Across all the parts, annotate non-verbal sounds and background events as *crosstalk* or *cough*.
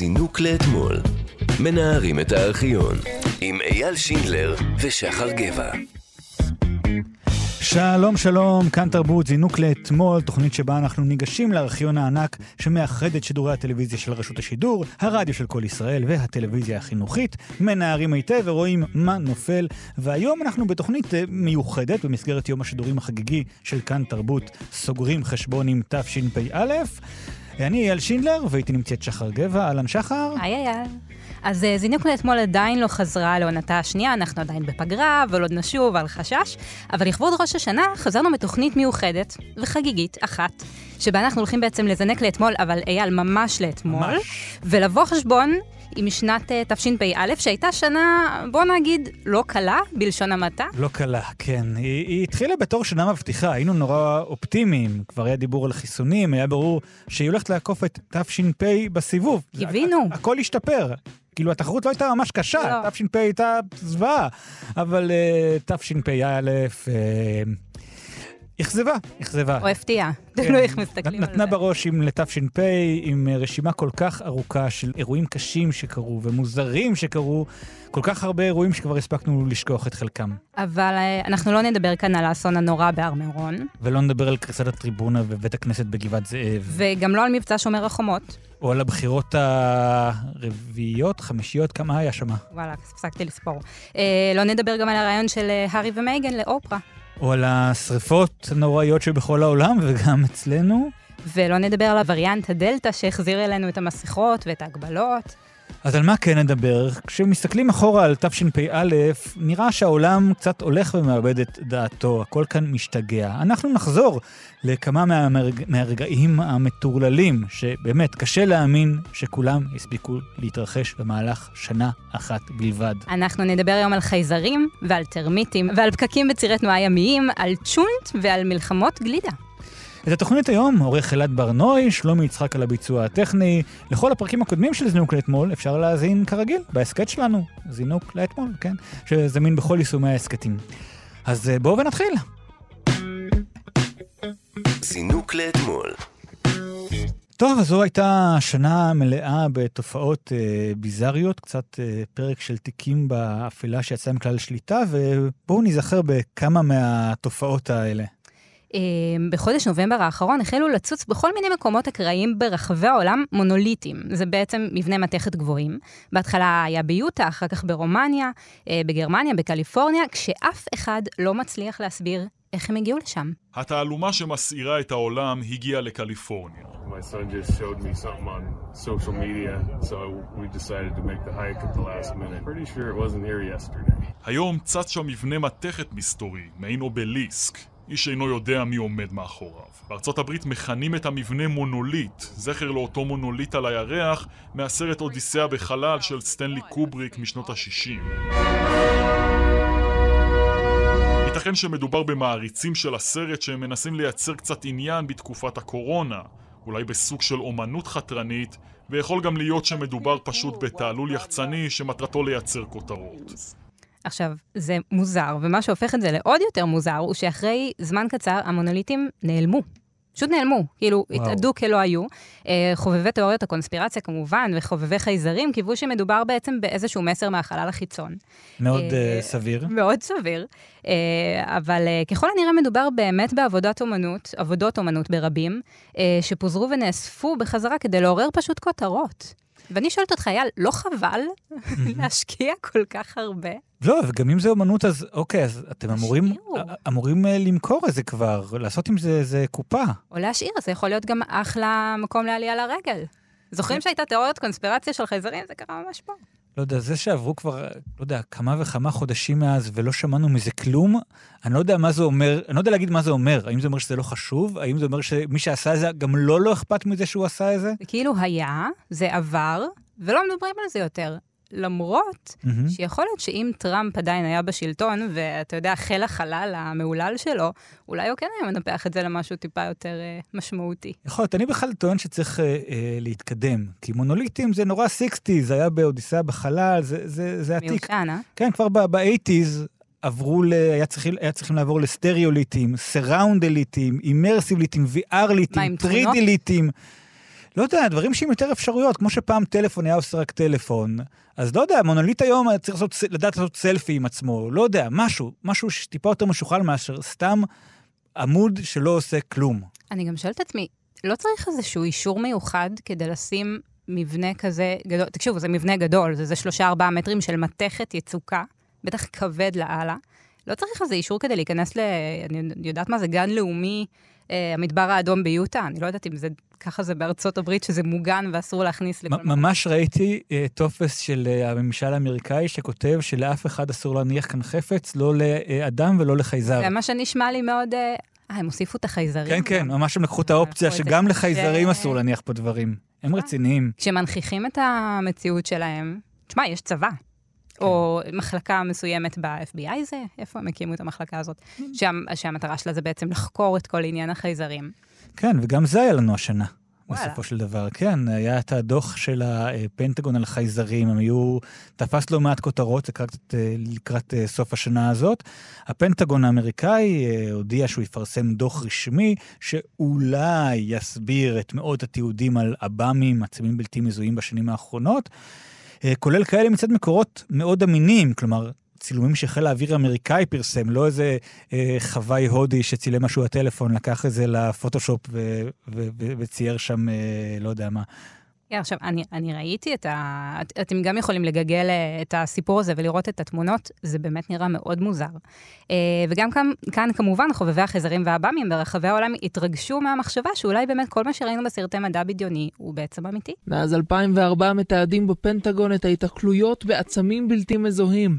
זינוק לאתמול. מנערים את הארכיון. עם אייל שינדלר ושחר גבע. שלום שלום, כאן תרבות, זינוק לאתמול, תוכנית שבה אנחנו ניגשים לארכיון הענק שמאחד את שידורי הטלוויזיה של רשות השידור, הרדיו של כל ישראל והטלוויזיה החינוכית, מנערים היטב ורואים מה נופל, והיום אנחנו בתוכנית אה, מיוחדת במסגרת יום השידורים החגיגי של כאן תרבות, סוגרים חשבון עם תשפ"א. אני אייל שינדלר, והייתי נמצאת שחר גבע, אהלן שחר. היי אייל. אז אה, זינוק לאתמול עדיין לא חזרה לעונתה השנייה, אנחנו עדיין בפגרה, אבל עוד נשוב על חשש. אבל לכבוד ראש השנה חזרנו בתוכנית מיוחדת וחגיגית אחת, שבה אנחנו הולכים בעצם לזנק לאתמול, אבל אייל, ממש לאתמול. ממש. ולבוא חשבון עם שנת uh, תשפ"א, שהייתה שנה, בוא נגיד, לא קלה, בלשון המעטה. לא קלה, כן. היא, היא התחילה בתור שנה מבטיחה, היינו נורא אופטימיים. כבר היה דיבור על חיסונים, היה ברור שהיא הולכת לעקוף את תש"פ בסיבוב. קיווינו. הכ- הכל השתפר. כאילו, התחרות לא הייתה ממש קשה, לא. תש"פ הייתה זוועה, אבל uh, תשפ"א, uh, אכזבה, אכזבה. או הפתיעה, כן. תלוי איך מסתכלים על נתנה זה. בראש עם לתש"פ, עם אה, רשימה כל כך ארוכה של אירועים קשים שקרו ומוזרים שקרו, כל כך הרבה אירועים שכבר הספקנו לשכוח את חלקם. אבל אה, אנחנו לא נדבר כאן על האסון הנורא בהר מירון, ולא נדבר על קריסת הטריבונה בבית הכנסת בגבעת זאב, וגם לא על מבצע שומר החומות. או על הבחירות הרביעיות, חמישיות, כמה היה שמה? וואלה, הפסקתי לספור. אה, לא נדבר גם על הרעיון של הארי ומייגן לאופרה. או על השריפות הנוראיות שבכל העולם *laughs* וגם אצלנו. ולא נדבר על הווריאנט הדלתא שהחזיר אלינו את המסכות ואת ההגבלות. אז על מה כן נדבר? כשמסתכלים אחורה על תשפ"א, נראה שהעולם קצת הולך ומאבד את דעתו, הכל כאן משתגע. אנחנו נחזור לכמה מהמרג... מהרגעים המטורללים, שבאמת קשה להאמין שכולם הספיקו להתרחש במהלך שנה אחת בלבד. אנחנו נדבר היום על חייזרים ועל טרמיטים ועל פקקים בצירי תנועה ימיים, על צ'ונט ועל מלחמות גלידה. את התוכנית היום עורך אלעד ברנוי, שלומי יצחק על הביצוע הטכני. לכל הפרקים הקודמים של זינוק לאתמול אפשר להאזין כרגיל בהסכת שלנו, זינוק לאתמול, כן? שזמין בכל יישומי ההסכתים. אז אה, בואו ונתחיל. זינוק לאתמול. טוב, אז זו הייתה שנה מלאה בתופעות אה, ביזריות, קצת אה, פרק של תיקים באפלה שיצא מכלל שליטה, ובואו ניזכר בכמה מהתופעות האלה. אה, בחודש נובמבר האחרון החלו לצוץ בכל מיני מקומות אקראיים ברחבי העולם מונוליטים. זה בעצם מבנה מתכת גבוהים. בהתחלה היה ביוטה, אחר כך ברומניה, אה, בגרמניה, בקליפורניה, כשאף אחד לא מצליח להסביר איך הם הגיעו לשם. התעלומה שמסעירה את העולם הגיעה לקליפורניה. My son just showed me something on social media, so we decided to make the hike at the last minute. Pretty sure it wasn't here yesterday. היום צץ שם מבנה מתכת מסתורי, מעין אובליסק. איש אינו יודע מי עומד מאחוריו. בארצות הברית מכנים את המבנה מונוליט, זכר לאותו מונוליט על הירח מהסרט אודיסאה בחלל של סטנלי קובריק משנות ה-60. ייתכן שמדובר במעריצים של הסרט שהם מנסים לייצר קצת עניין בתקופת הקורונה, אולי בסוג של אומנות חתרנית, ויכול גם להיות שמדובר פשוט בתעלול יחצני שמטרתו לייצר כותרות. עכשיו, זה מוזר, ומה שהופך את זה לעוד יותר מוזר, הוא שאחרי זמן קצר המונוליטים נעלמו. פשוט נעלמו, כאילו, וואו. התאדו כלא היו. אה, חובבי תיאוריות הקונספירציה כמובן, וחובבי חייזרים, קיוו שמדובר בעצם באיזשהו מסר מהחלל החיצון. מאוד אה, סביר. מאוד סביר. אה, אבל אה, ככל הנראה מדובר באמת בעבודת אומנות, עבודות אומנות ברבים, אה, שפוזרו ונאספו בחזרה כדי לעורר פשוט כותרות. ואני שואלת אותך, אייל, לא חבל *laughs* להשקיע כל כך הרבה? לא, וגם אם זה אומנות, אז אוקיי, אז אתם אמורים, תשאירו. אמורים אה, למכור את זה כבר, לעשות עם זה איזה קופה. או להשאיר, זה יכול להיות גם אחלה מקום לעלייה לרגל. זוכרים שהייתה תיאוריית קונספירציה של חייזרים? זה קרה ממש פה. לא יודע, זה שעברו כבר, לא יודע, כמה וכמה חודשים מאז ולא שמענו מזה כלום, אני לא יודע מה זה אומר, אני לא יודע להגיד מה זה אומר. האם זה אומר שזה לא חשוב? האם זה אומר שמי שעשה את זה, גם לא לא אכפת מזה שהוא עשה את? זה כאילו היה, זה עבר, ולא מדברים על זה יותר. למרות מהמם. שיכול להיות שאם טראמפ עדיין היה בשלטון, ואתה יודע, חיל החלל המהולל שלו, אולי הוא כן היה מנפח את זה למשהו טיפה יותר אה, משמעותי. יכול להיות, אני בכלל טוען שצריך אה, אה, להתקדם. כי מונוליטים זה נורא 60, זה היה באודיסאה בחלל, זה, זה, זה עתיק. מיושן, אה? כן, כבר ב-80's עברו ל... היה, צריכים, היה צריכים לעבור לסטריאוליטים, סראונדליטים, אימרסיבליטים, מה, VR-ליטים, עם תמונות? 3D-ליטים. לא יודע, דברים שהם יותר אפשרויות, כמו שפעם טלפון היה עושה רק טלפון. אז לא יודע, מונוליט היום צריך לעשות, לדעת לעשות סלפי עם עצמו, לא יודע, משהו, משהו שטיפה יותר משוכלל מאשר סתם עמוד שלא עושה כלום. אני גם שואלת את עצמי, לא צריך איזשהו אישור מיוחד כדי לשים מבנה כזה גדול? תקשיבו, זה מבנה גדול, זה, זה שלושה ארבעה מטרים של מתכת יצוקה, בטח כבד לאללה. לא צריך איזה אישור כדי להיכנס ל... אני יודעת מה זה, גן לאומי, המדבר האדום ביוטה, אני לא יודעת אם זה, ככה זה בארצות הברית, שזה מוגן ואסור להכניס לכל... ממש ראיתי אה, טופס של אה, הממשל האמריקאי שכותב שלאף אחד אסור להניח כאן חפץ, לא לאדם ולא לחייזר. זה מה שנשמע לי מאוד... אה, הם הוסיפו את החייזרים. כן, כן, ממש הם לקחו את האופציה שגם לחייזרים אסור להניח פה דברים. הם רציניים. כשמנכיחים את המציאות שלהם, תשמע, יש צבא. כן. או מחלקה מסוימת ב-FBI זה, איפה הם הקימו את המחלקה הזאת? שה, שהמטרה שלה זה בעצם לחקור את כל עניין החייזרים. כן, וגם זה היה לנו השנה. בסופו של דבר, כן, היה את הדוח של הפנטגון על חייזרים, הם היו, תפס לא מעט כותרות לקראת, לקראת סוף השנה הזאת. הפנטגון האמריקאי אה, הודיע שהוא יפרסם דוח רשמי שאולי יסביר את מאות התיעודים על עב"מים, עצמים בלתי מזוהים בשנים האחרונות. אה, כולל כאלה מצד מקורות מאוד אמינים, כלומר, צילומים שחיל האוויר האמריקאי פרסם, לא איזה אה, חוואי הודי שצילם משהו בטלפון, לקח את זה לפוטושופ וצייר שם, אה, לא יודע מה, כן, עכשיו, אני, אני ראיתי את ה... את, אתם גם יכולים לגגל אה, את הסיפור הזה ולראות את התמונות, זה באמת נראה מאוד מוזר. אה, וגם כאן, כאן כמובן, חובבי החייזרים והעב"מים ברחבי העולם התרגשו מהמחשבה שאולי באמת כל מה שראינו בסרטי מדע בדיוני הוא בעצם אמיתי. מאז 2004 מתעדים בפנטגון את ההיתקלויות בעצמים בלתי מזוהים.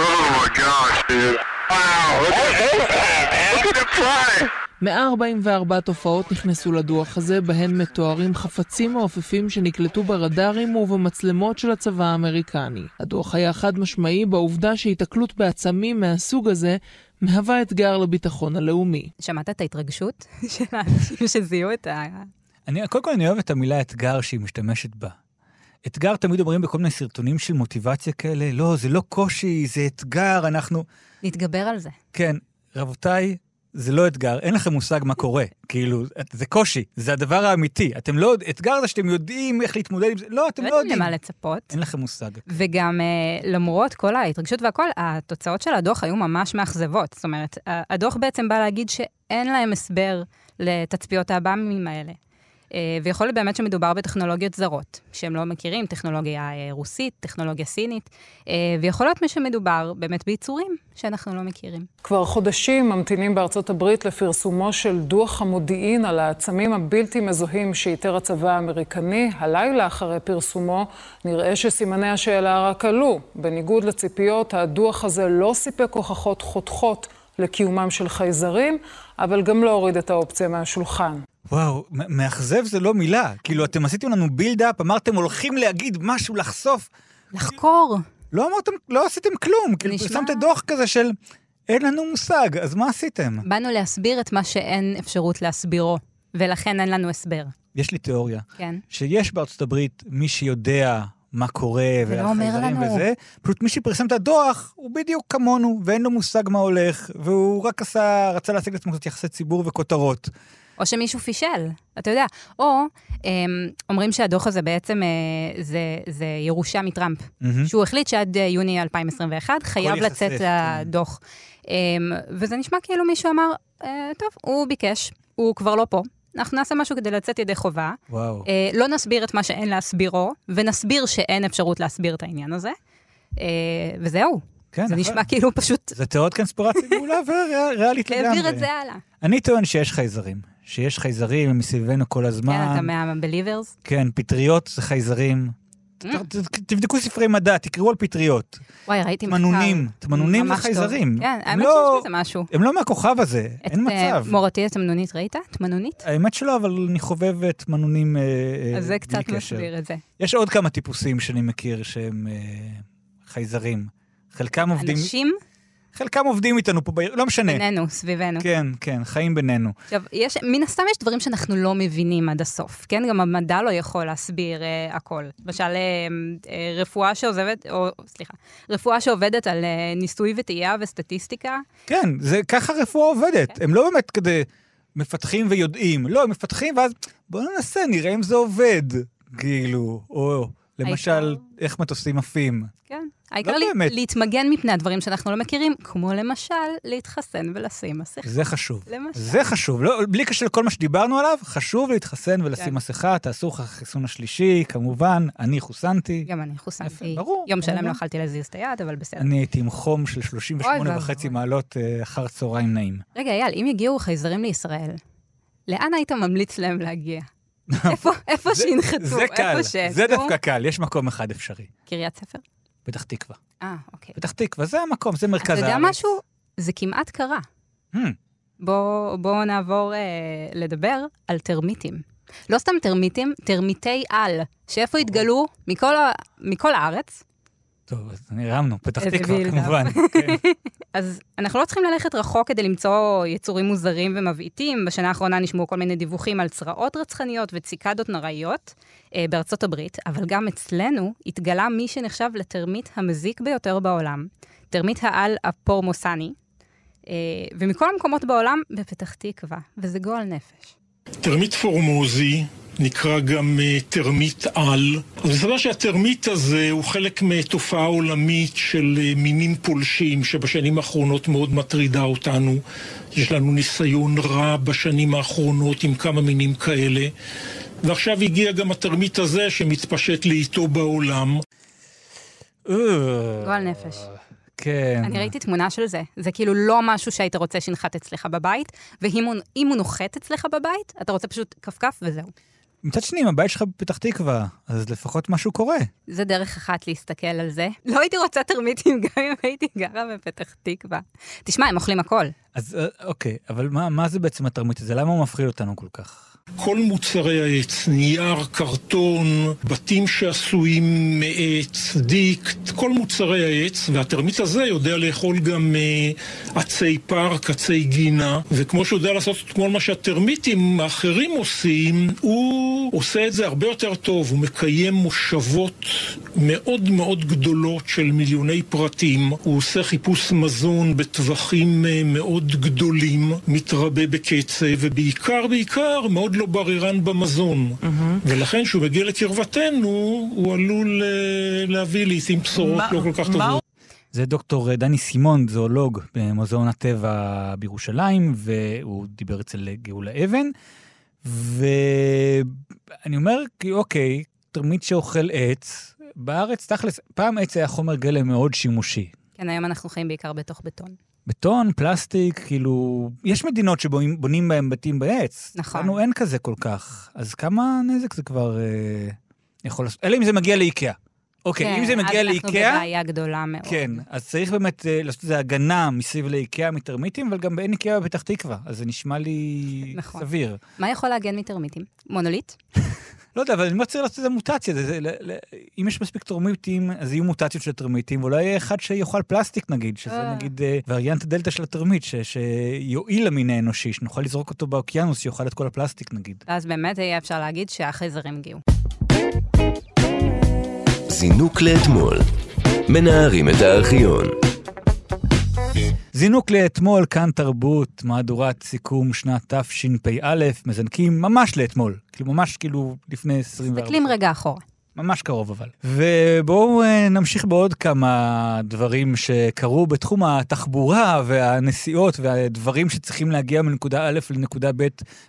Oh my gosh, dude. Wow, look at it fly! 144 תופעות נכנסו לדוח הזה, בהן מתוארים חפצים מעופפים שנקלטו ברדארים ובמצלמות של הצבא האמריקני. הדוח היה חד משמעי בעובדה שהיתקלות בעצמים מהסוג הזה מהווה אתגר לביטחון הלאומי. שמעת את ההתרגשות *laughs* של האנשים שזיהו את ה... אני, קודם כל אני אוהב את המילה אתגר שהיא משתמשת בה. אתגר תמיד אומרים בכל מיני סרטונים של מוטיבציה כאלה, לא, זה לא קושי, זה אתגר, אנחנו... נתגבר על זה. כן, רבותיי, זה לא אתגר, אין לכם מושג מה קורה. *laughs* כאילו, זה קושי, זה הדבר האמיתי. אתם לא, אתגר זה שאתם יודעים איך להתמודד עם זה, לא, אתם לא, לא יודעים. למה לצפות. אין לכם מושג. וגם אה, למרות כל ההתרגשות והכל, התוצאות של הדוח היו ממש מאכזבות. זאת אומרת, הדוח בעצם בא להגיד שאין להם הסבר לתצפיות האב"מים האלה. אה, ויכול להיות באמת שמדובר בטכנולוגיות זרות, שהם לא מכירים, טכנולוגיה אה, רוסית, טכנולוגיה סינית, אה, ויכול להיות שמדובר באמת ביצורים שאנחנו לא מכירים. כבר חודשים ממתינים בארצות הברית לפרסומו של דוח המודיעין על העצמים הבלתי מזוהים שאיתר הצבא האמריקני. הלילה אחרי פרסומו נראה שסימני השאלה רק עלו. בניגוד לציפיות, הדוח הזה לא סיפק הוכחות חותכות לקיומם של חייזרים, אבל גם לא הוריד את האופציה מהשולחן. וואו, מאכזב זה לא מילה. כאילו, אתם עשיתם לנו בילד-אפ, אמרתם הולכים להגיד משהו, לחשוף. לחקור. לא אמרתם, לא עשיתם כלום. כאילו, פרסמתם דוח כזה של אין לנו מושג, אז מה עשיתם? באנו להסביר את מה שאין אפשרות להסבירו, ולכן אין לנו הסבר. יש לי תיאוריה. כן. שיש בארצות הברית מי שיודע מה קורה, והחייזרים וזה, פשוט מי שפרסם את הדוח הוא בדיוק כמונו, ואין לו מושג מה הולך, והוא רק עשה, רצה להשיג לעצמו קצת יחסי ציבור וכותרות. או שמישהו פישל, אתה יודע. או אמ, אומרים שהדוח הזה בעצם אה, זה, זה ירושה מטראמפ, mm-hmm. שהוא החליט שעד אה, יוני 2021 חייב לצאת כן. הדוח. אמ, וזה נשמע כאילו מישהו אמר, אה, טוב, הוא ביקש, הוא כבר לא פה. אנחנו נעשה משהו כדי לצאת ידי חובה. וואו. אה, לא נסביר את מה שאין להסבירו, ונסביר שאין אפשרות להסביר את העניין הזה, אה, וזהו. כן, זה נשמע כאילו פשוט... זה תיאוריות קונספירציה *laughs* מעולה וריאלית לגמרי. להעביר את זה הלאה. אני טוען שיש חייזרים. שיש חייזרים, הם מסביבנו כל הזמן. כן, אתה מה-Believers? כן, פטריות זה חייזרים. Mm. תבדקו ספרי מדע, תקראו על פטריות. וואי, ראיתי מחקר. תמנונים, תמנונים זה חייזרים. כן, האמת לא- שיש בזה משהו. הם לא מהכוכב הזה, אין אה, מצב. מורתי התמנונית ראית? תמנונית? האמת שלא, אבל אני חובב תמנונים אה, אה, בלי קשר. אז זה קצת מסביר את זה. יש עוד כמה טיפוסים שאני מכיר שהם חייזרים. חלקם עובדים... אנשים? חלקם עובדים איתנו פה בעיר, לא משנה. בינינו, סביבנו. כן, כן, חיים בינינו. עכשיו, יש, מן הסתם יש דברים שאנחנו לא מבינים עד הסוף, כן? גם המדע לא יכול להסביר uh, הכל. למשל, uh, uh, רפואה שעוזבת, או סליחה, רפואה שעובדת על uh, ניסוי וטעייה וסטטיסטיקה. כן, זה ככה רפואה עובדת. כן. הם לא באמת כדי... מפתחים ויודעים. לא, הם מפתחים ואז בואו ננסה, נראה אם זה עובד. כאילו, או למשל, איך מטוסים עפים. כן. העיקר לא באמת. להתמגן מפני הדברים שאנחנו לא מכירים, כמו למשל להתחסן ולשים מסכה. זה חשוב. למשל. זה חשוב. לא, בלי קשר לכל מה שדיברנו עליו, חשוב להתחסן ולשים כן. מסכה, תעשו לך החיסון השלישי, כמובן, אני חוסנתי. גם אני חוסנתי. יפה, ברור, יום שלם. לא יכלתי להזיז את היד, אבל בסדר. אני הייתי עם חום של 38 אוי וחצי ואבוי. מעלות אה, אחר צהריים נעים. רגע, אייל, אם יגיעו חייזרים לישראל, לאן היית ממליץ להם להגיע? *laughs* איפה, איפה זה- שינחתו, זה קל, איפה שיעשו? זה דווקא קל, יש מקום אחד אפשרי. קריית ספר? פתח תקווה. אה, אוקיי. פתח תקווה, זה המקום, זה מרכז אתה הארץ. יודע משהו? זה כמעט קרה. Hmm, בואו בוא נעבור אה, לדבר על טרמיטים. לא סתם טרמיטים, טרמיטי על, שאיפה התגלו? מכל. מכל הארץ. טוב, אז הרמנו, פתח תקווה. כמובן. *laughs* כן. אז אנחנו לא צריכים ללכת רחוק כדי למצוא יצורים מוזרים ומבעיתים. בשנה האחרונה נשמעו כל מיני דיווחים על צרעות רצחניות וציקדות נוראיות אה, בארצות הברית, אבל גם אצלנו התגלה מי שנחשב לטרמיט המזיק ביותר בעולם, טרמיט העל הפורמוזי, אה, ומכל המקומות בעולם בפתח תקווה, וזה גועל נפש. טרמיט פורמוזי נקרא גם אה, טרמיט על. אז מסתבר שהטרמיט הזה הוא חלק מתופעה עולמית של אה, מינים פולשים שבשנים האחרונות מאוד מטרידה אותנו. יש לנו ניסיון רע בשנים האחרונות עם כמה מינים כאלה. ועכשיו הגיע גם הטרמיט הזה שמתפשט לאיטו בעולם. אה, גועל נפש. כן. אני ראיתי תמונה של זה. זה כאילו לא משהו שהיית רוצה שינחת אצלך בבית, ואם הוא, הוא נוחת אצלך בבית, אתה רוצה פשוט כפכף וזהו. מצד שני, אם הבית שלך בפתח תקווה, אז לפחות משהו קורה. זה דרך אחת להסתכל על זה. לא הייתי רוצה טרמיטים גם אם הייתי גרה בפתח תקווה. תשמע, הם אוכלים הכל. אז אה, אוקיי, אבל מה, מה זה בעצם התרמית הזה? למה הוא מפחיד אותנו כל כך? כל מוצרי העץ, נייר, קרטון, בתים שעשויים מעץ, דיק, כל מוצרי העץ, והטרמיט הזה יודע לאכול גם אה, עצי פארק, עצי גינה, וכמו שהוא יודע לעשות את כל מה שהטרמיטים האחרים עושים, הוא עושה את זה הרבה יותר טוב, הוא מקיים מושבות מאוד מאוד גדולות של מיליוני פרטים, הוא עושה חיפוש מזון בטווחים אה, מאוד גדולים, מתרבה בקצב, ובעיקר, בעיקר, מאוד לא בררן במזון. ולכן כשהוא מגיע לקרבתנו, הוא עלול אה, להביא לעיתים בשורות לא כל כך טובות. זה דוקטור דני סימון, זואולוג במוזיאון הטבע בירושלים, והוא דיבר אצל גאולה אבן. ואני אומר, כי אוקיי, תרמית שאוכל עץ, בארץ, תכלס, פעם עץ היה חומר גלם מאוד שימושי. כן, היום אנחנו חיים בעיקר בתוך בטון. בטון, פלסטיק, כאילו, יש מדינות שבונים בהם בתים בעץ. נכון. לנו אין כזה כל כך. אז כמה נזק זה כבר אה, יכול לעשות? אלא אם זה מגיע לאיקאה. אוקיי, כן, אם זה מגיע אז אנחנו לאיקאה... בבעיה גדולה מאוד. כן, אז צריך באמת אה, לעשות איזה הגנה מסביב לאיקאה מטרמיטים, אבל גם ככה אין איקאה בפתח תקווה, אז זה נשמע לי *laughs* נכון. סביר. מה יכול להגן מטרמיטים? מונוליט? *laughs* לא יודע, אבל אני אומר, צריך לעשות איזה מוטציה. זה, זה, ל, ל, אם יש מספיק טרמיטים, אז יהיו מוטציות של טרמיטים, ואולי יהיה אחד שיאכל פלסטיק נגיד, שזה אה. נגיד אה, וריאנט הדלתא של הטרמיט, ש, שיועיל למין האנושי, שנוכל לזרוק אותו באוקיינוס, שיאכל את כל הפלסטיק נגיד. ואז באמת יהיה אפשר להגיד שהחייזרים הגיעו. זינוק לאתמול. מנערים את הארכיון. זינוק לאתמול, כאן תרבות, מהדורת סיכום שנת תשפ"א, מזנקים ממש לאתמול. כאילו, ממש כאילו לפני 24 מסתכלים רגע אחורה. ממש קרוב אבל. ובואו אה, נמשיך בעוד כמה דברים שקרו בתחום התחבורה והנסיעות והדברים שצריכים להגיע מנקודה א' לנקודה ב'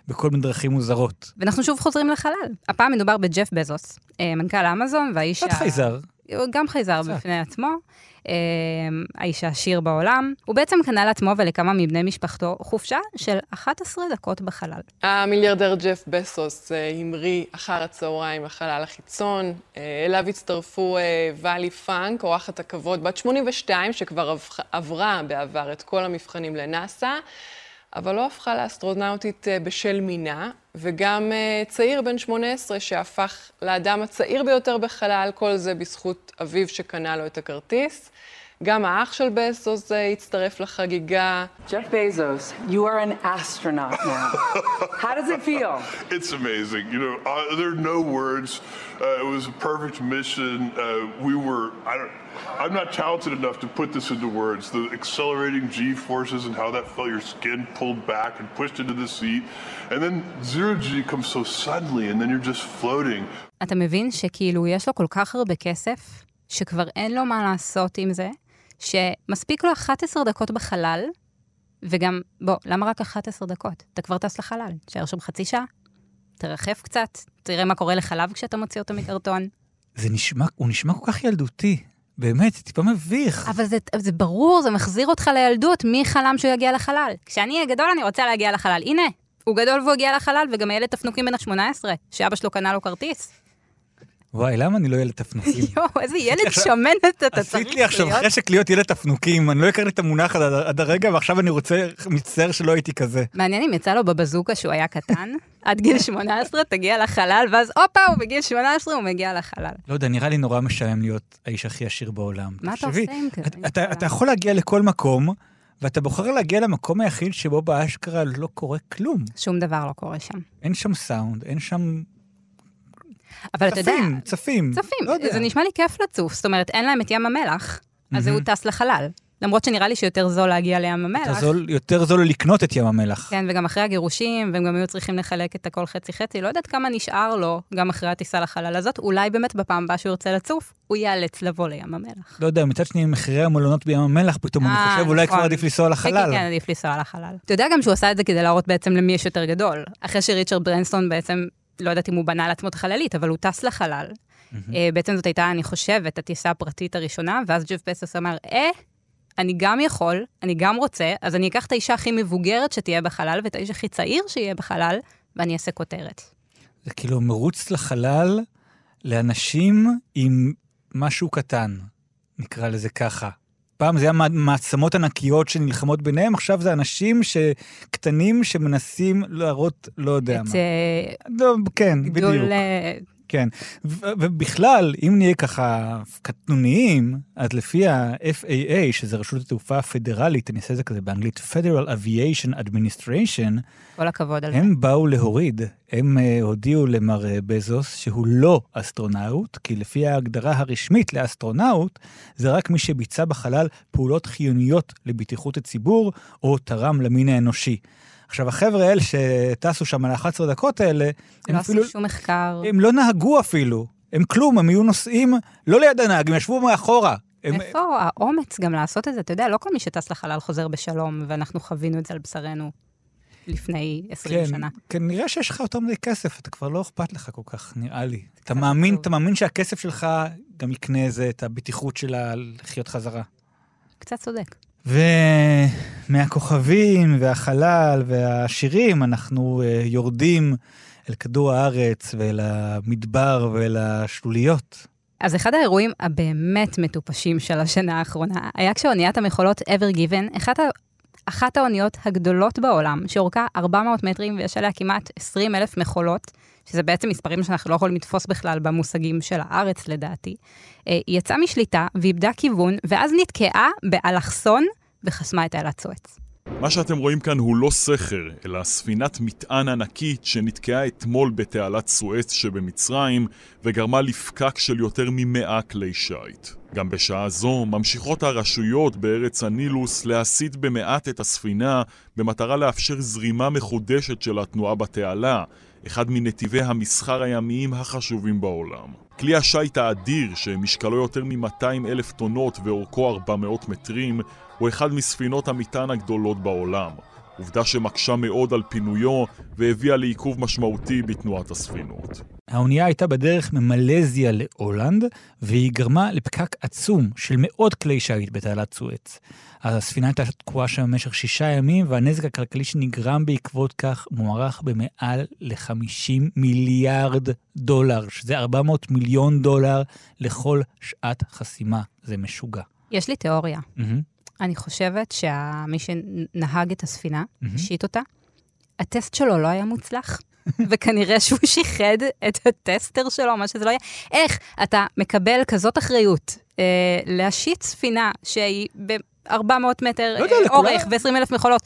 בכל מיני דרכים מוזרות. ואנחנו שוב חוזרים לחלל. הפעם מדובר בג'ף בזוס, אה, מנכ"ל אמזון והאיש... קצת ה- חייזר. גם חייזר קצת. בפני עצמו, האיש העשיר בעולם. הוא בעצם קנה לעצמו ולכמה מבני משפחתו חופשה של 11 דקות בחלל. המיליארדר ג'ף בסוס אה, המריא אחר הצהריים לחלל החיצון. אה, אליו הצטרפו אה, ואלי פאנק, אורחת הכבוד בת 82, שכבר עב- עברה בעבר את כל המבחנים לנאסא, אבל לא הפכה לאסטרונאוטית אה, בשל מינה, וגם אה, צעיר בן 18 שהפך לאדם הצעיר ביותר בחלל, כל זה בזכות אביו שקנה לו את הכרטיס. גם האח של בסוס הצטרף לחגיגה. Jeff Bezos, you are an astronaut now. How does it feel? It's amazing. You know, uh, there are no words. Uh, it was a perfect mission. Uh, we were, I don't, I'm not talented enough to put this into words. The accelerating G forces and how that felt your skin pulled back and pushed into the seat. And then zero G comes so suddenly, and then you're just floating. אתה מבין שכאילו יש לו כל כך הרבה כסף, שכבר אין לו מה לעשות עם זה, שמספיק לו 11 דקות בחלל, וגם, בוא, למה רק 11 דקות? אתה כבר טס לחלל, תשאר שם חצי שעה, תרחף קצת, תראה מה קורה לחלב כשאתה מוציא אותו מקרטון. זה נשמע, הוא נשמע כל כך ילדותי. באמת, זה טיפה מביך. אבל זה, זה ברור, זה מחזיר אותך לילדות, מי חלם שהוא יגיע לחלל? כשאני אהיה גדול, אני רוצה להגיע לחלל. הנה, הוא גדול והוא הגיע לחלל, וגם הילד תפנוקים בן ה-18, שאבא שלו קנה לו כרטיס. וואי, למה אני לא ילד תפנוקים? *laughs* יואו, איזה ילד שמנת אתה צריך להיות. עשית לי עכשיו חשק להיות ילד תפנוקים, אני לא הכרתי את המונח עד, הרגע, ועכשיו אני רוצה, מצטער שלא הייתי כזה. מעניין אם יצא לו בבזוקה שהוא היה קטן, *laughs* עד גיל 18 תגיע לחלל, ואז הופה, הוא בגיל 18, הוא מגיע לחלל. לא יודע, נראה לי נורא משעמם להיות האיש הכי עשיר בעולם. מה אתה עושה עם כזה? אתה יכול להגיע לכל מקום, ואתה בוחר להגיע למקום היחיד שבו באשכרה לא קורה כלום. שום דבר לא קורה שם. אין שם סאונד, אין שם... אבל אתה יודע... צפים, צפים. צפים, לא יודע. זה נשמע לי כיף לצוף. זאת אומרת, אין להם את ים המלח, אז הוא טס לחלל. למרות שנראה לי שיותר זול להגיע לים המלח. יותר זול, יותר זול לקנות את ים המלח. כן, וגם אחרי הגירושים, והם גם היו צריכים לחלק את הכל חצי-חצי, לא יודעת כמה נשאר לו, גם אחרי הטיסה לחלל הזאת, אולי באמת בפעם הבאה שהוא ירצה לצוף, הוא ייאלץ לבוא לים המלח. לא יודע, מצד שני, מחירי המלונות בים המלח, פתאום אני אה, חושב, אולי נכון. כבר עדיף לנסוע כן, לחלל. כן, כן, עדיף לנסוע לחלל. אתה יודע גם שהוא עשה את זה כדי להראות בעצם למי יש יותר גדול. אחרי שריצ'רד ברנסטון בעצם, לא יודעת אם הוא בנה לעצמו את החללית, אבל הוא טס לחלל. אה, בעצם זאת הייתה, אני חושבת, הטיסה הפרטית הראשונה, ואז ג'ף פסוס אמר, אה, אני גם יכול, אני גם רוצה, אז אני אקח את האישה הכי מבוגרת שתהיה בחלל, ואת האיש הכי צעיר שיהיה בחלל, ואני אעשה כותרת. זה כאילו מרוץ לחלל לאנשים עם משהו קטן, נקרא לזה ככה. פעם זה היה מע- מעצמות ענקיות שנלחמות ביניהם, עכשיו זה אנשים קטנים שמנסים להראות, לא יודע את מה. אה, לא, כן, בדיוק. גדול... אה, כן. ובכלל, אם נהיה ככה קטנוניים, אז לפי ה-FAA, שזה רשות התעופה הפדרלית, אני אעשה את זה כזה באנגלית, Federal Aviation Administration, כל הכבוד על זה. הם באו להוריד, הם אה, הודיעו למר אה, בזוס שהוא לא אסטרונאוט, כי לפי ההגדרה הרשמית לאסטרונאוט, זה רק מי שביצע בחלל פעולות חיוניות לבטיחות הציבור, או תרם למין האנושי. עכשיו, החבר'ה האלה שטסו שם על ה-11 דקות האלה, הם לא אפילו, עשו שום מחקר. הם לא נהגו אפילו. הם כלום, הם היו נוסעים לא ליד הנהג, הם ישבו מאחורה. הם, איפה האומץ גם לעשות את זה? אתה יודע, לא כל מי שטס לחלל חוזר בשלום, ואנחנו חווינו את זה על בשרנו לפני 20 כן, שנה. כנראה שיש לך יותר מדי כסף, אתה כבר לא אכפת לך כל כך, נראה לי. אתה מאמין, טוב. אתה מאמין שהכסף שלך גם יקנה איזה, את הבטיחות שלה לחיות חזרה. קצת צודק. ומהכוכבים והחלל והשירים אנחנו uh, יורדים אל כדור הארץ ואל המדבר ואל השלוליות. אז אחד האירועים הבאמת מטופשים של השנה האחרונה היה כשאוניית המכולות ever given, אחת. אחת האוניות הגדולות בעולם, שאורכה 400 מטרים ויש עליה כמעט 20 אלף מכולות, שזה בעצם מספרים שאנחנו לא יכולים לתפוס בכלל במושגים של הארץ לדעתי, אה, היא יצאה משליטה ואיבדה כיוון, ואז נתקעה באלכסון וחסמה את תעלת סואץ. מה שאתם רואים כאן הוא לא סכר, אלא ספינת מטען ענקית שנתקעה אתמול בתעלת סואץ שבמצרים וגרמה לפקק של יותר ממאה כלי שיט. גם בשעה זו ממשיכות הרשויות בארץ הנילוס להסיט במעט את הספינה במטרה לאפשר זרימה מחודשת של התנועה בתעלה, אחד מנתיבי המסחר הימיים החשובים בעולם. כלי השיט האדיר, שמשקלו יותר מ-200 אלף טונות ואורכו 400 מטרים, הוא אחד מספינות המטען הגדולות בעולם. עובדה שמקשה מאוד על פינויו והביאה לעיכוב משמעותי בתנועת הספינות. האונייה הייתה בדרך ממלזיה להולנד, והיא גרמה לפקק עצום של מאות כלי שיט בתעלת סואץ. הספינה הייתה תקועה שם במשך שישה ימים, והנזק הכלכלי שנגרם בעקבות כך מוערך במעל ל-50 מיליארד דולר, שזה 400 מיליון דולר לכל שעת חסימה. זה משוגע. יש לי תיאוריה. מהמם. אני חושבת שמי שנהג את הספינה. השית אותה, הטסט שלו לא היה מוצלח, וכנראה שהוא שיחד את הטסטר שלו, מה שזה לא יהיה. איך אתה מקבל כזאת אחריות אה, להשית ספינה שהיא ב-400 מטר לא יודע, אה, אורך ו-20 אלף מכולות?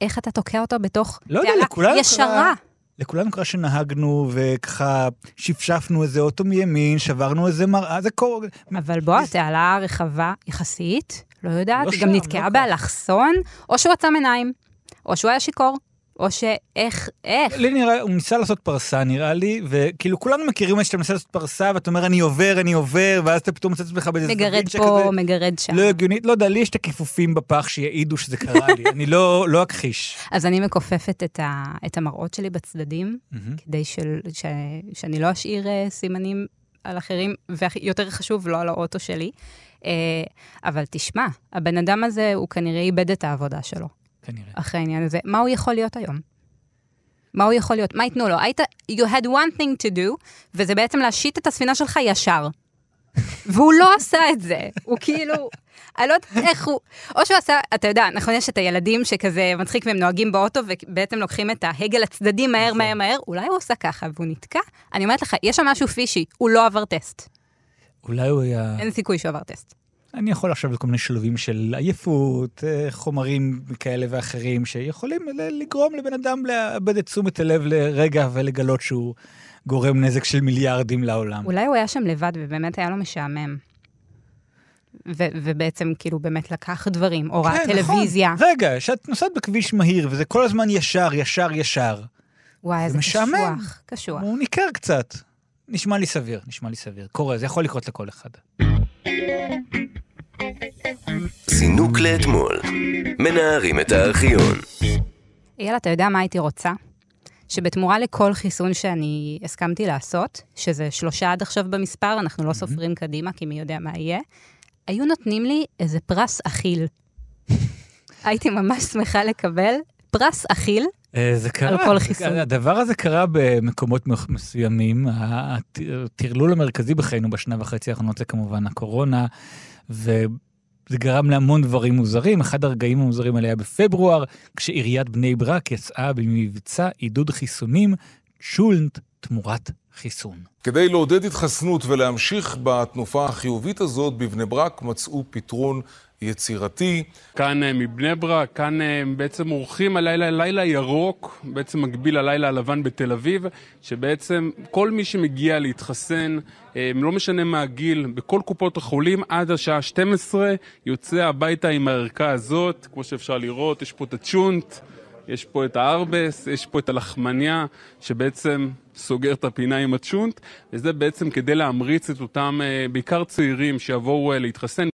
איך אתה תוקע אותו בתוך לא יודע, לכולנו ישרה? קרה- לכולנו קרה שנהגנו וככה שפשפנו איזה אוטו מימין, שברנו איזה מראה, זה קורה. אבל בוא, התעלה רחבה יחסית, לא יודעת, לא היא שם, גם לא נתקעה כך. באלכסון, או שהוא עצם עיניים, או שהוא היה שיכור, או שאיך, איך? לי נראה, הוא ניסה לעשות פרסה נראה לי, וכאילו כולנו מכירים את שאתה מנסה לעשות פרסה ואתה אומר אני עובר, אני עובר, ואז אתה פתאום מוצא את עצמך באיזה מגרד פה, שכזה מגרד שם. לא הגיונית, לא יודע, לי יש את הכיפופים בפח שיעידו שזה קרה לי, אני לא לא אכחיש. *laughs* אז אני מכופפת את, ה, את המראות שלי בצדדים. כדי של, ש, שאני לא אשאיר אה, סימנים על אחרים, ויותר חשוב, לא על האוטו שלי. אה, אבל תשמע, הבן אדם הזה, הוא כנראה איבד את העבודה שלו. כנראה. אחרי העניין הזה. מה הוא יכול להיות היום? מה הוא יכול להיות? מה ייתנו לו? היית, you had one thing to do, וזה בעצם להשית את הספינה שלך ישר. והוא לא עשה את זה. הוא כאילו, אני לא יודעת איך הוא... או שהוא עשה, אתה יודע, נכון, יש את הילדים שכזה מצחיק והם נוהגים באוטו ובעצם לוקחים את ההגה לצדדים מהר נכון. מהר מהר, אולי הוא עושה ככה והוא נתקע? אני אומרת לך, יש שם משהו פישי, הוא לא עבר טסט. אולי הוא היה... אין סיכוי שהוא עבר טסט. אני יכול לחשוב על כל מיני שלבים של עייפות, אה, חומרים כאלה ואחרים, שיכולים לגרום לבן אדם לאבד את תשומת הלב לרגע ולגלות שהוא גורם נזק של מיליארדים לעולם. אולי הוא היה שם לבד ובאמת היה לו משעמם. ו- ובעצם כאילו באמת לקח דברים, או ראה כן, טלוויזיה. נכון. רגע, כשאת נוסעת בכביש מהיר וזה כל הזמן ישר, ישר, ישר, וואי, איזה משעמם. קשוח, קשוח. הוא ניכר קצת. נשמע לי סביר, נשמע לי סביר. קורה, זה יכול לקרות לכל אחד. זינוק לאתמול. מנערים את הארכיון. אייל, אתה יודע מה הייתי רוצה? שבתמורה לכל חיסון שאני הסכמתי לעשות, שזה שלושה עד עכשיו במספר, אנחנו לא סופרים קדימה, כי מי יודע מה יהיה, היו נותנים לי איזה פרס אכיל. *laughs* הייתי ממש שמחה לקבל פרס אכיל. אה, זה קרה. על כל חיסון. הדבר הזה קרה במקומות מסוימים. הט- הטרלול המרכזי בחיינו בשנה וחצי האחרונות זה כמובן הקורונה, וזה גרם להמון דברים מוזרים. אחד הרגעים המוזרים האלה היה בפברואר, כשעיריית בני ברק יצאה במבצע עידוד חיסונים, צ'ולנט תמורת חיסון. כדי לעודד התחסנות ולהמשיך בתנופה החיובית הזאת, בבני ברק מצאו פתרון יצירתי. כאן אה, מבני ברק, כאן אה, בעצם עורכים הלילה לילה ירוק, בעצם מקביל ללילה הלבן בתל אביב, שבעצם כל מי שמגיע להתחסן, אה, לא משנה מה הגיל, בכל קופות החולים עד השעה 12 יוצא הביתה עם הערכה הזאת, כמו שאפשר לראות, יש פה את הצ'ונט. יש פה את הארבס, יש פה את הלחמניה, שבעצם סוגר את הפינה עם הצ'ונט, וזה בעצם כדי להמריץ את אותם, אה, בעיקר צעירים, שיבואו אה, להתחסן.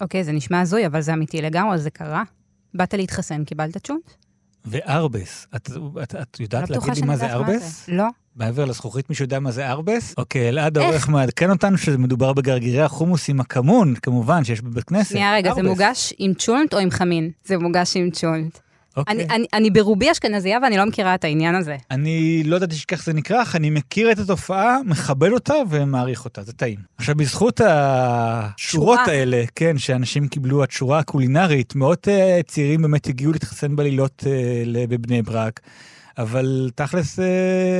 אוקיי, זה נשמע הזוי, אבל זה אמיתי לגמרי, זה קרה. באת להתחסן, קיבלת צ'ונט? וארבס, את, את, את יודעת לא להגיד לי מה זה יודעת מה ארבס? זה. לא. מעבר לזכוכית מישהו יודע מה זה ארבס? אוקיי, אלעד העורך מעדכן אותנו שמדובר בגרגירי החומוס עם הכמון, כמובן, שיש בבית כנסת. שנייה רגע, זה ארבס. מוגש עם צ'ולנט או עם חמין? זה מוגש עם צ'ולנט. אוקיי. אני, אני, אני ברובי אשכנזייה ואני לא מכירה את העניין הזה. אני לא ידעתי שכך זה נקרא, אך אני מכיר את התופעה, מכבד אותה ומעריך אותה, זה טעים. עכשיו, בזכות השורות שורה. האלה, כן, שאנשים קיבלו, התשורה הקולינרית, מאות uh, צעירים באמת הגיעו להתחסן בלילות uh, בבני ברק, אבל תכלס uh,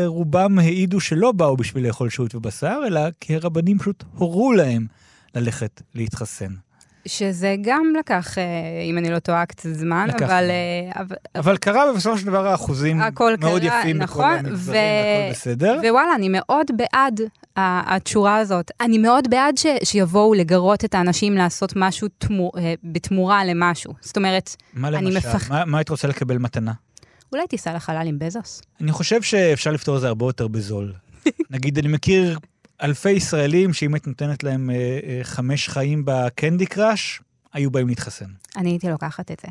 רובם העידו שלא באו בשביל לאכול שהות ובשר, אלא כי הרבנים פשוט הורו להם ללכת להתחסן. שזה גם לקח, אה, אם אני לא טועה, קצת זמן, לקח אבל... אה, אבל אבל קרה בסופו של דבר האחוזים הכל מאוד קרה, יפים נכון, בכל המגזרים, ו- והכל בסדר. ווואלה, אני מאוד בעד התשורה הזאת. אני מאוד בעד ש- שיבואו לגרות את האנשים לעשות משהו תמו- אה, בתמורה למשהו. זאת אומרת, מה אני למשל? מפח... מה, מה היית רוצה לקבל מתנה? אולי תיסע לחלל עם בזוס? אני חושב שאפשר לפתור את זה הרבה יותר בזול. *laughs* נגיד, אני מכיר אלפי ישראלים שאם היית נותנת להם אה, אה, חמש חיים בקנדי קראש, היו באים להתחסן. אני הייתי לוקחת את זה.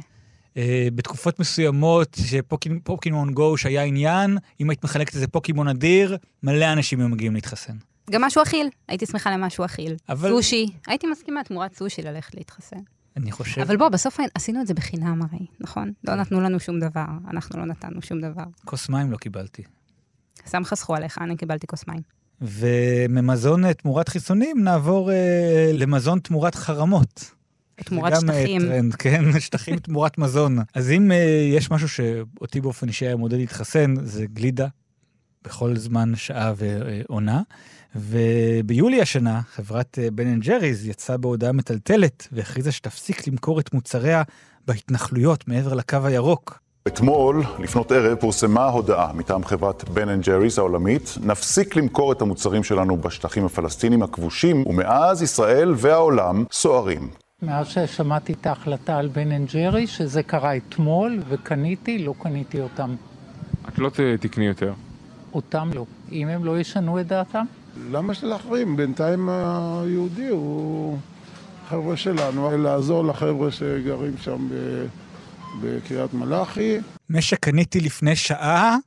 אה, בתקופות מסוימות, שפוקימון גו שהיה עניין, אם היית מחלקת איזה פוקימון אדיר, מלא אנשים היו מגיעים להתחסן. גם משהו אכיל, הייתי שמחה למשהו אכיל. אבל- סושי, הייתי מסכימה תמורת סושי ללכת להתחסן. אני חושב... אבל בוא, בסוף עשינו את זה בחינם הרי, נכון? לא נתנו לנו שום דבר, אנחנו לא נתנו שום דבר. כוס מים לא קיבלתי. סתם חסכו עליך, אני קיבלתי כוס מים. וממזון אה, תמורת חיסונים נעבור אה, למזון תמורת חרמות. תמורת אה, שטחים. טרנד, כן, *laughs* שטחים תמורת מזון. אז אם אה, יש משהו שאותי באופן אישי היה מעודד להתחסן, זה גלידה בכל זמן, שעה ועונה. וביולי השנה, חברת בן אנד ג'ריז יצאה בהודעה מטלטלת והכריזה שתפסיק למכור את מוצריה בהתנחלויות מעבר לקו הירוק. אתמול, לפנות ערב, פורסמה הודעה מטעם חברת בן אנד ג'ריס העולמית, נפסיק למכור את המוצרים שלנו בשטחים הפלסטינים הכבושים, ומאז ישראל והעולם סוערים. מאז ששמעתי את ההחלטה על בן אנד ג'רי, שזה קרה אתמול, וקניתי, לא קניתי אותם. את לא תקני יותר. אותם לא. אם הם לא ישנו את דעתם? למה להחרים? בינתיים היהודי הוא חבר'ה שלנו, לעזור לחבר'ה שגרים שם ב... בקריית מלאכי. מה שקניתי לפני שעה,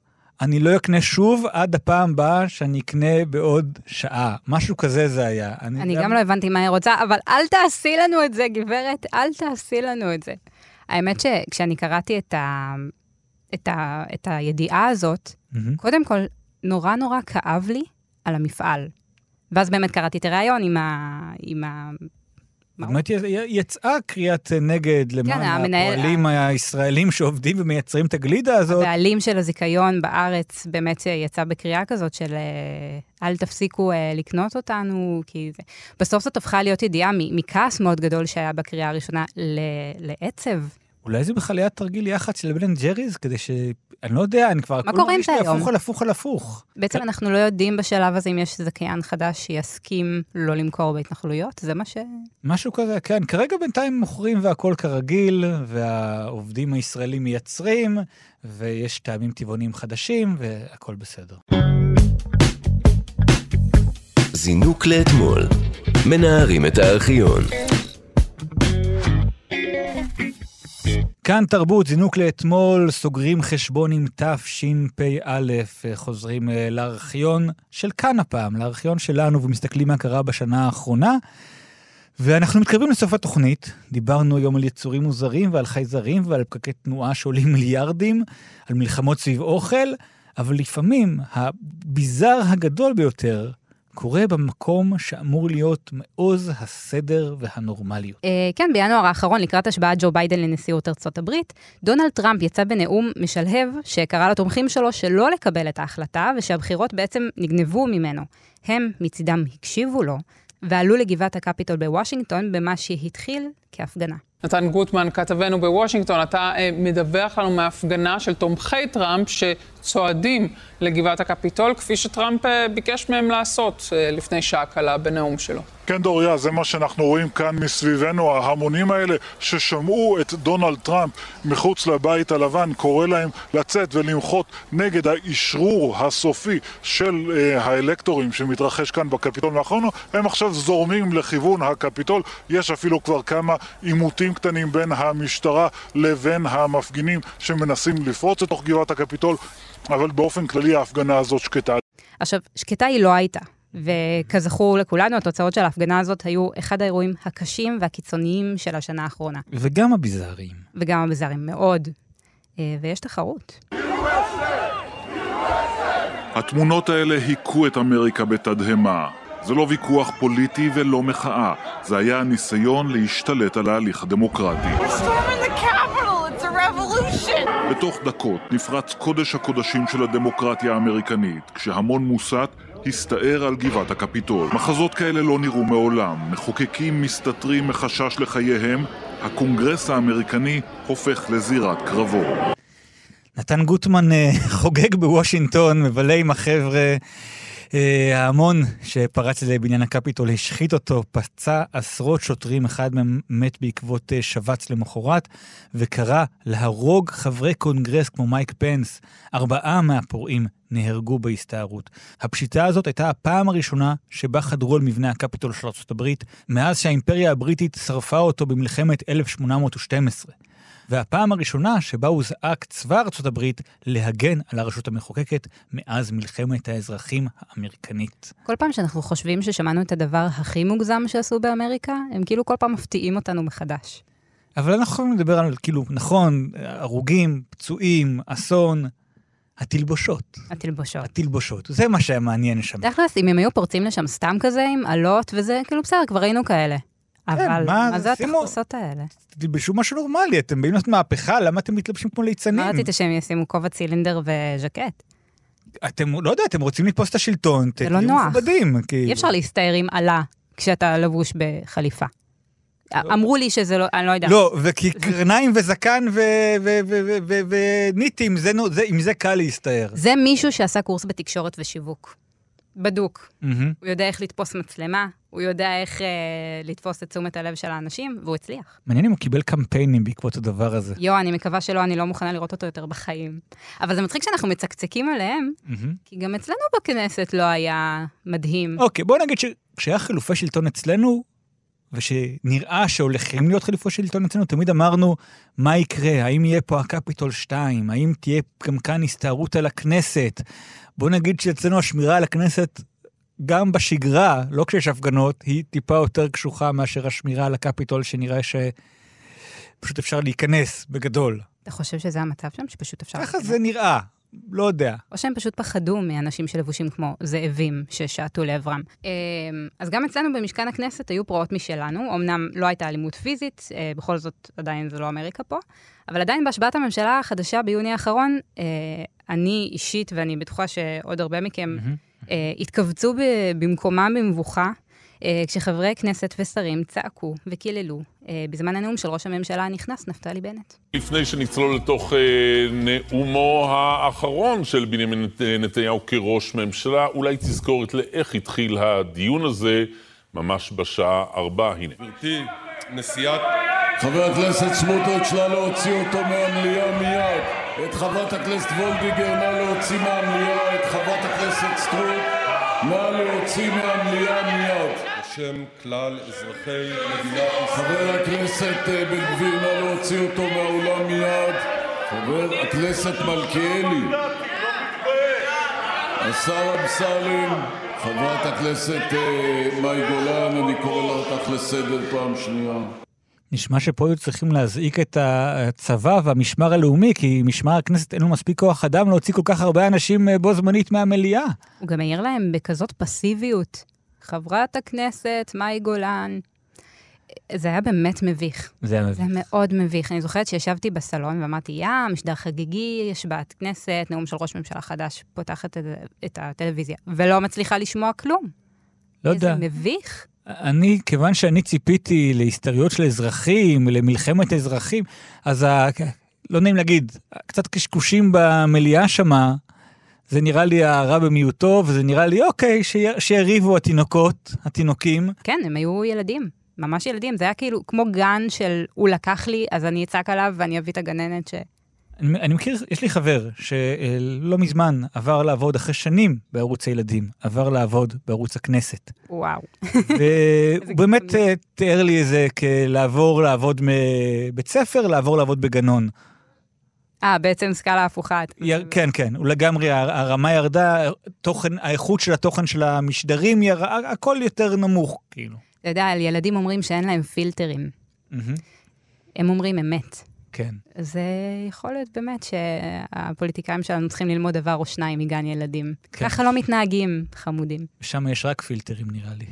אני לא אקנה שוב עד הפעם הבאה שאני אקנה בעוד שעה. משהו כזה זה היה. אני, אני גם... גם לא הבנתי מה היא רוצה, אבל אל תעשי לנו את זה, גברת, אל תעשי לנו את זה. האמת שכשאני קראתי את, ה... את, ה... את הידיעה הזאת, mm-hmm. קודם כל, נורא נורא כאב לי על המפעל. ואז באמת קראתי את הריאיון עם, ה... עם ה... באמת יצאה קריאת נגד למען כן, המנהל, הפועלים הישראלים שעובדים ומייצרים את הגלידה הזאת. הבעלים של הזיכיון בארץ באמת יצא בקריאה כזאת של אה, אל תפסיקו אה, לקנות אותנו, כי. בסוף זאת הפכה להיות ידיעה מכעס מאוד גדול שהיה בקריאה הראשונה לעצב. אולי זה בכלל היה תרגיל יח"צ של בן ג'ריז, כדי ש... אני לא יודע, אני כבר... מה קורה עם זה היום? הפוך על הפוך על הפוך. בעצם אנחנו לא יודעים בשלב הזה אם יש זכיין חדש שיסכים לא למכור בהתנחלויות, זה מה ש... משהו כזה, כן. כרגע בינתיים מוכרים והכול כרגיל, והעובדים הישראלים מייצרים, ויש טעמים טבעוניים חדשים, והכול בסדר. זינוק לאתמול. מנערים את הארכיון. כאן תרבות, זינוק לאתמול, סוגרים חשבון עם תשפ"א, חוזרים אה, לארכיון של כאן הפעם, לארכיון שלנו, ומסתכלים מה קרה בשנה האחרונה. ואנחנו מתקרבים לסוף התוכנית. דיברנו היום על יצורים מוזרים ועל חייזרים ועל פקקי תנועה שעולים *laughs* מיליארדים, על מלחמות סביב אוכל, אבל לפעמים הביזאר הגדול ביותר קורה במקום שאמור להיות מעוז הסדר והנורמליות. אה, כן, בינואר האחרון, לקראת השבעת ג'ו ביידן לנשיאות ארצות הברית, דונלד טראמפ יצא בנאום משלהב, שקרא לתומכים שלו שלא לקבל את ההחלטה, ושהבחירות בעצם נגנבו ממנו. הם מצידם הקשיבו לו, ועלו לגבעת הקפיטול בוושינגטון במה שהתחיל כהפגנה. נתן גוטמן, כתבנו בוושינגטון, אתה אה, מדווח לנו מהפגנה של תומכי טראמפ שצועדים לגבעת הקפיטול, כפי שטראמפ אה, ביקש מהם לעשות אה, לפני שעה קלה בנאום שלו. כן, דוריה, זה מה שאנחנו רואים כאן מסביבנו, ההמונים האלה ששמעו את דונלד טראמפ מחוץ לבית הלבן, קורא להם לצאת ולמחות נגד האשרור הסופי של אה, האלקטורים שמתרחש כאן בקפיטול מאחורינו, הם עכשיו זורמים לכיוון הקפיטול, יש אפילו כבר כמה עימותים קטנים בין המשטרה לבין המפגינים שמנסים לפרוץ לתוך גבעת הקפיטול, אבל באופן כללי ההפגנה הזאת שקטה. עכשיו, שקטה היא לא הייתה. וכזכור לכולנו, התוצאות של ההפגנה הזאת היו אחד האירועים הקשים והקיצוניים של השנה האחרונה. וגם הביזאריים. וגם הביזאריים, מאוד. אה, ויש תחרות. התמונות האלה היכו את אמריקה בתדהמה. זה לא ויכוח פוליטי ולא מחאה, זה היה ניסיון להשתלט על ההליך הדמוקרטי. בתוך דקות נפרץ קודש הקודשים של הדמוקרטיה האמריקנית, כשהמון מוסת הסתער על גבעת הקפיטול. מחזות כאלה לא נראו מעולם. מחוקקים מסתתרים מחשש לחייהם, הקונגרס האמריקני הופך לזירת קרבות. נתן גוטמן אה, *laughs* חוגג בוושינגטון, מבלה עם החבר'ה. אה, ההמון שפרץ לבניין הקפיטול השחית אותו, פצע עשרות שוטרים, אחד מהם מת בעקבות אה, שבץ למחרת, וקרא להרוג חברי קונגרס כמו מייק פנס. ארבעה מהפורעים נהרגו בהסתערות. הפשיטה הזאת הייתה הפעם הראשונה שבה חדרו על מבנה הקפיטול של ארה"ב, מאז שהאימפריה הבריטית שרפה אותו במלחמת 1812. והפעם הראשונה שבה הוזעק צבא ארצות הברית להגן על הרשות המחוקקת מאז מלחמת האזרחים האמריקנית. כל פעם שאנחנו חושבים ששמענו את הדבר הכי מוגזם שעשו באמריקה, הם כאילו כל פעם מפתיעים אותנו מחדש. אבל אנחנו יכולים לדבר על, כאילו, נכון, הרוגים, פצועים, אסון, התלבושות. התלבושות. התלבושות, זה מה שמעניין שם. תכלס, אם הם היו פורצים לשם סתם כזה עם אלות וזה, כאילו בסדר, כבר ראינו כאלה. כן, אבל מה, מה זה התחפושות האלה? תלבשו משהו נורמלי, אתם באים לעשות מהפכה, למה אתם מתלבשים כמו ליצנים? מה רצית שהם ישימו כובע צילינדר וז'קט? אתם, לא יודע, אתם רוצים לתפוס את השלטון, זה לא. מכובדים. כאילו. אי אפשר להסתער עם עלה כשאתה לבוש בחליפה. אמרו לי שזה לא, אני לא יודעת. לא, וכי קרניים וזקן וניטים, עם זה קל להסתער. זה מישהו שעשה קורס בתקשורת ושיווק. בדוק. הוא יודע איך לתפוס מצלמה, הוא יודע איך אה, לתפוס את תשומת הלב של האנשים, והוא הצליח. מעניין אם הוא קיבל קמפיינים בעקבות הדבר הזה. יו, אני מקווה שלא, אני לא מוכנה לראות אותו יותר בחיים. אבל זה מצחיק שאנחנו מצקצקים עליהם, מהמם. כי גם אצלנו בכנסת לא היה מדהים. אוקיי, בוא נגיד שכשהיה חילופי שלטון אצלנו, ושנראה שהולכים להיות חילופי שלטון אצלנו, תמיד אמרנו, מה יקרה? האם יהיה פה הקפיטול 2? האם תהיה גם כאן הסתערות על הכנסת? בוא נגיד שאצלנו השמירה על הכנסת, גם בשגרה, לא כשיש הפגנות, היא טיפה יותר קשוחה מאשר השמירה על הקפיטול, שנראה שפשוט אפשר להיכנס בגדול. אתה חושב שזה המצב שם? שפשוט אפשר... ככה זה נראה, לא יודע. או שהם פשוט פחדו מאנשים שלבושים כמו זאבים ששעטו לעברם. אמ, אז גם אצלנו במשכן הכנסת היו פרעות משלנו, אמנם לא הייתה אלימות פיזית, אה, בכל זאת עדיין זה לא אמריקה פה, אבל עדיין בהשבעת הממשלה החדשה ביוני האחרון, אה, אני אישית, ואני בטוחה שעוד הרבה מכם, אה, התכווצו ב- במקומם במבוכה. אה, כשחברי כנסת ושרים צעקו וקיללו אה, בזמן הנאום של ראש הממשלה הנכנס, נפתלי בנט. לפני שנצלול לתוך אה, נאומו האחרון של בנימין נת- נתניהו כראש ממשלה, אולי תזכורת לאיך התחיל הדיון הזה, ממש בשעה ארבע, הנה. גברתי, נשיאת... חבר הכנסת סמוטריץ', נא להוציא אותו מהמליאה מיד. את חברת הכנסת וולדיגר, נא להוציא מהמליאה. את חברת הכנסת סטרוק, נא להוציא מהמליאה מיד. בשם כלל אזרחי מדינת ישראל. חבר הכנסת אה, בן גביר, נא להוציא אותו מהאולם מיד. חבר הכנסת מלכיאלי. השר אמסלם, חברת הכנסת אה, מאי גולן, אני קורא אותך לסדר פעם שנייה. נשמע שפה היו צריכים להזעיק את הצבא והמשמר הלאומי, כי משמר הכנסת אין לו מספיק כוח אדם להוציא כל כך הרבה אנשים אה, בו זמנית מהמליאה. הוא גם העיר להם בכזאת פסיביות. חברת הכנסת מאי גולן. זה היה באמת מביך. זה היה זה היה מאוד מביך. אני זוכרת שישבתי בסלון ואמרתי, יא, משדר חגיגי, השבעת כנסת, נאום של ראש ממשלה חדש, פותחת את, את הטלוויזיה, ולא מצליחה לשמוע כלום. לא יודע. איזה מביך. אני, כיוון שאני ציפיתי להסתריות של אזרחים, למלחמת אזרחים, אז ה... לא נעים להגיד, קצת קשקושים במליאה שמה, זה נראה לי הרע במיעוטו, וזה נראה לי, אוקיי, שי... שיריבו התינוקות, התינוקים. כן, הם היו ילדים, ממש ילדים. זה היה כאילו כמו גן של הוא לקח לי, אז אני אצעק עליו ואני אביא את הגננת ש... אני, אני מכיר, יש לי חבר שלא מזמן עבר לעבוד אחרי שנים בערוץ הילדים, עבר לעבוד בערוץ הכנסת. וואו. *laughs* והוא באמת אה, תיאר לי איזה כלעבור לעבוד מבית ספר, לעבור לעבוד בגנון. אה, בעצם סקאלה הפוכה. יר, כן, כן, הוא לגמרי, הר- הרמה ירדה, תוכן, האיכות של התוכן של המשדרים, יר, הכל יותר נמוך, כאילו. אתה יודע, ילדים אומרים שאין להם פילטרים. מהמם. הם אומרים אמת. כן. אז אה, יכול להיות באמת שהפוליטיקאים שלנו צריכים ללמוד דבר או שניים מגן ילדים. כן. ככה לא מתנהגים, חמודים. שם יש רק פילטרים, נראה לי.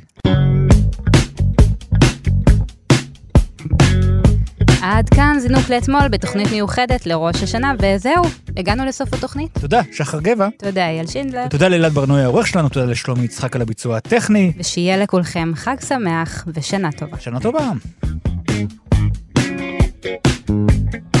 עד כאן זינוק לאתמול בתוכנית מיוחדת לראש השנה, וזהו, הגענו לסוף התוכנית. תודה, שחר גבע. תודה, אייל שינדלר. תודה לאלעד ברנועי העורך שלנו, תודה לשלומי יצחק על הביצוע הטכני. ושיהיה לכולכם חג שמח ושנה טובה. שנה טובה. Thank you.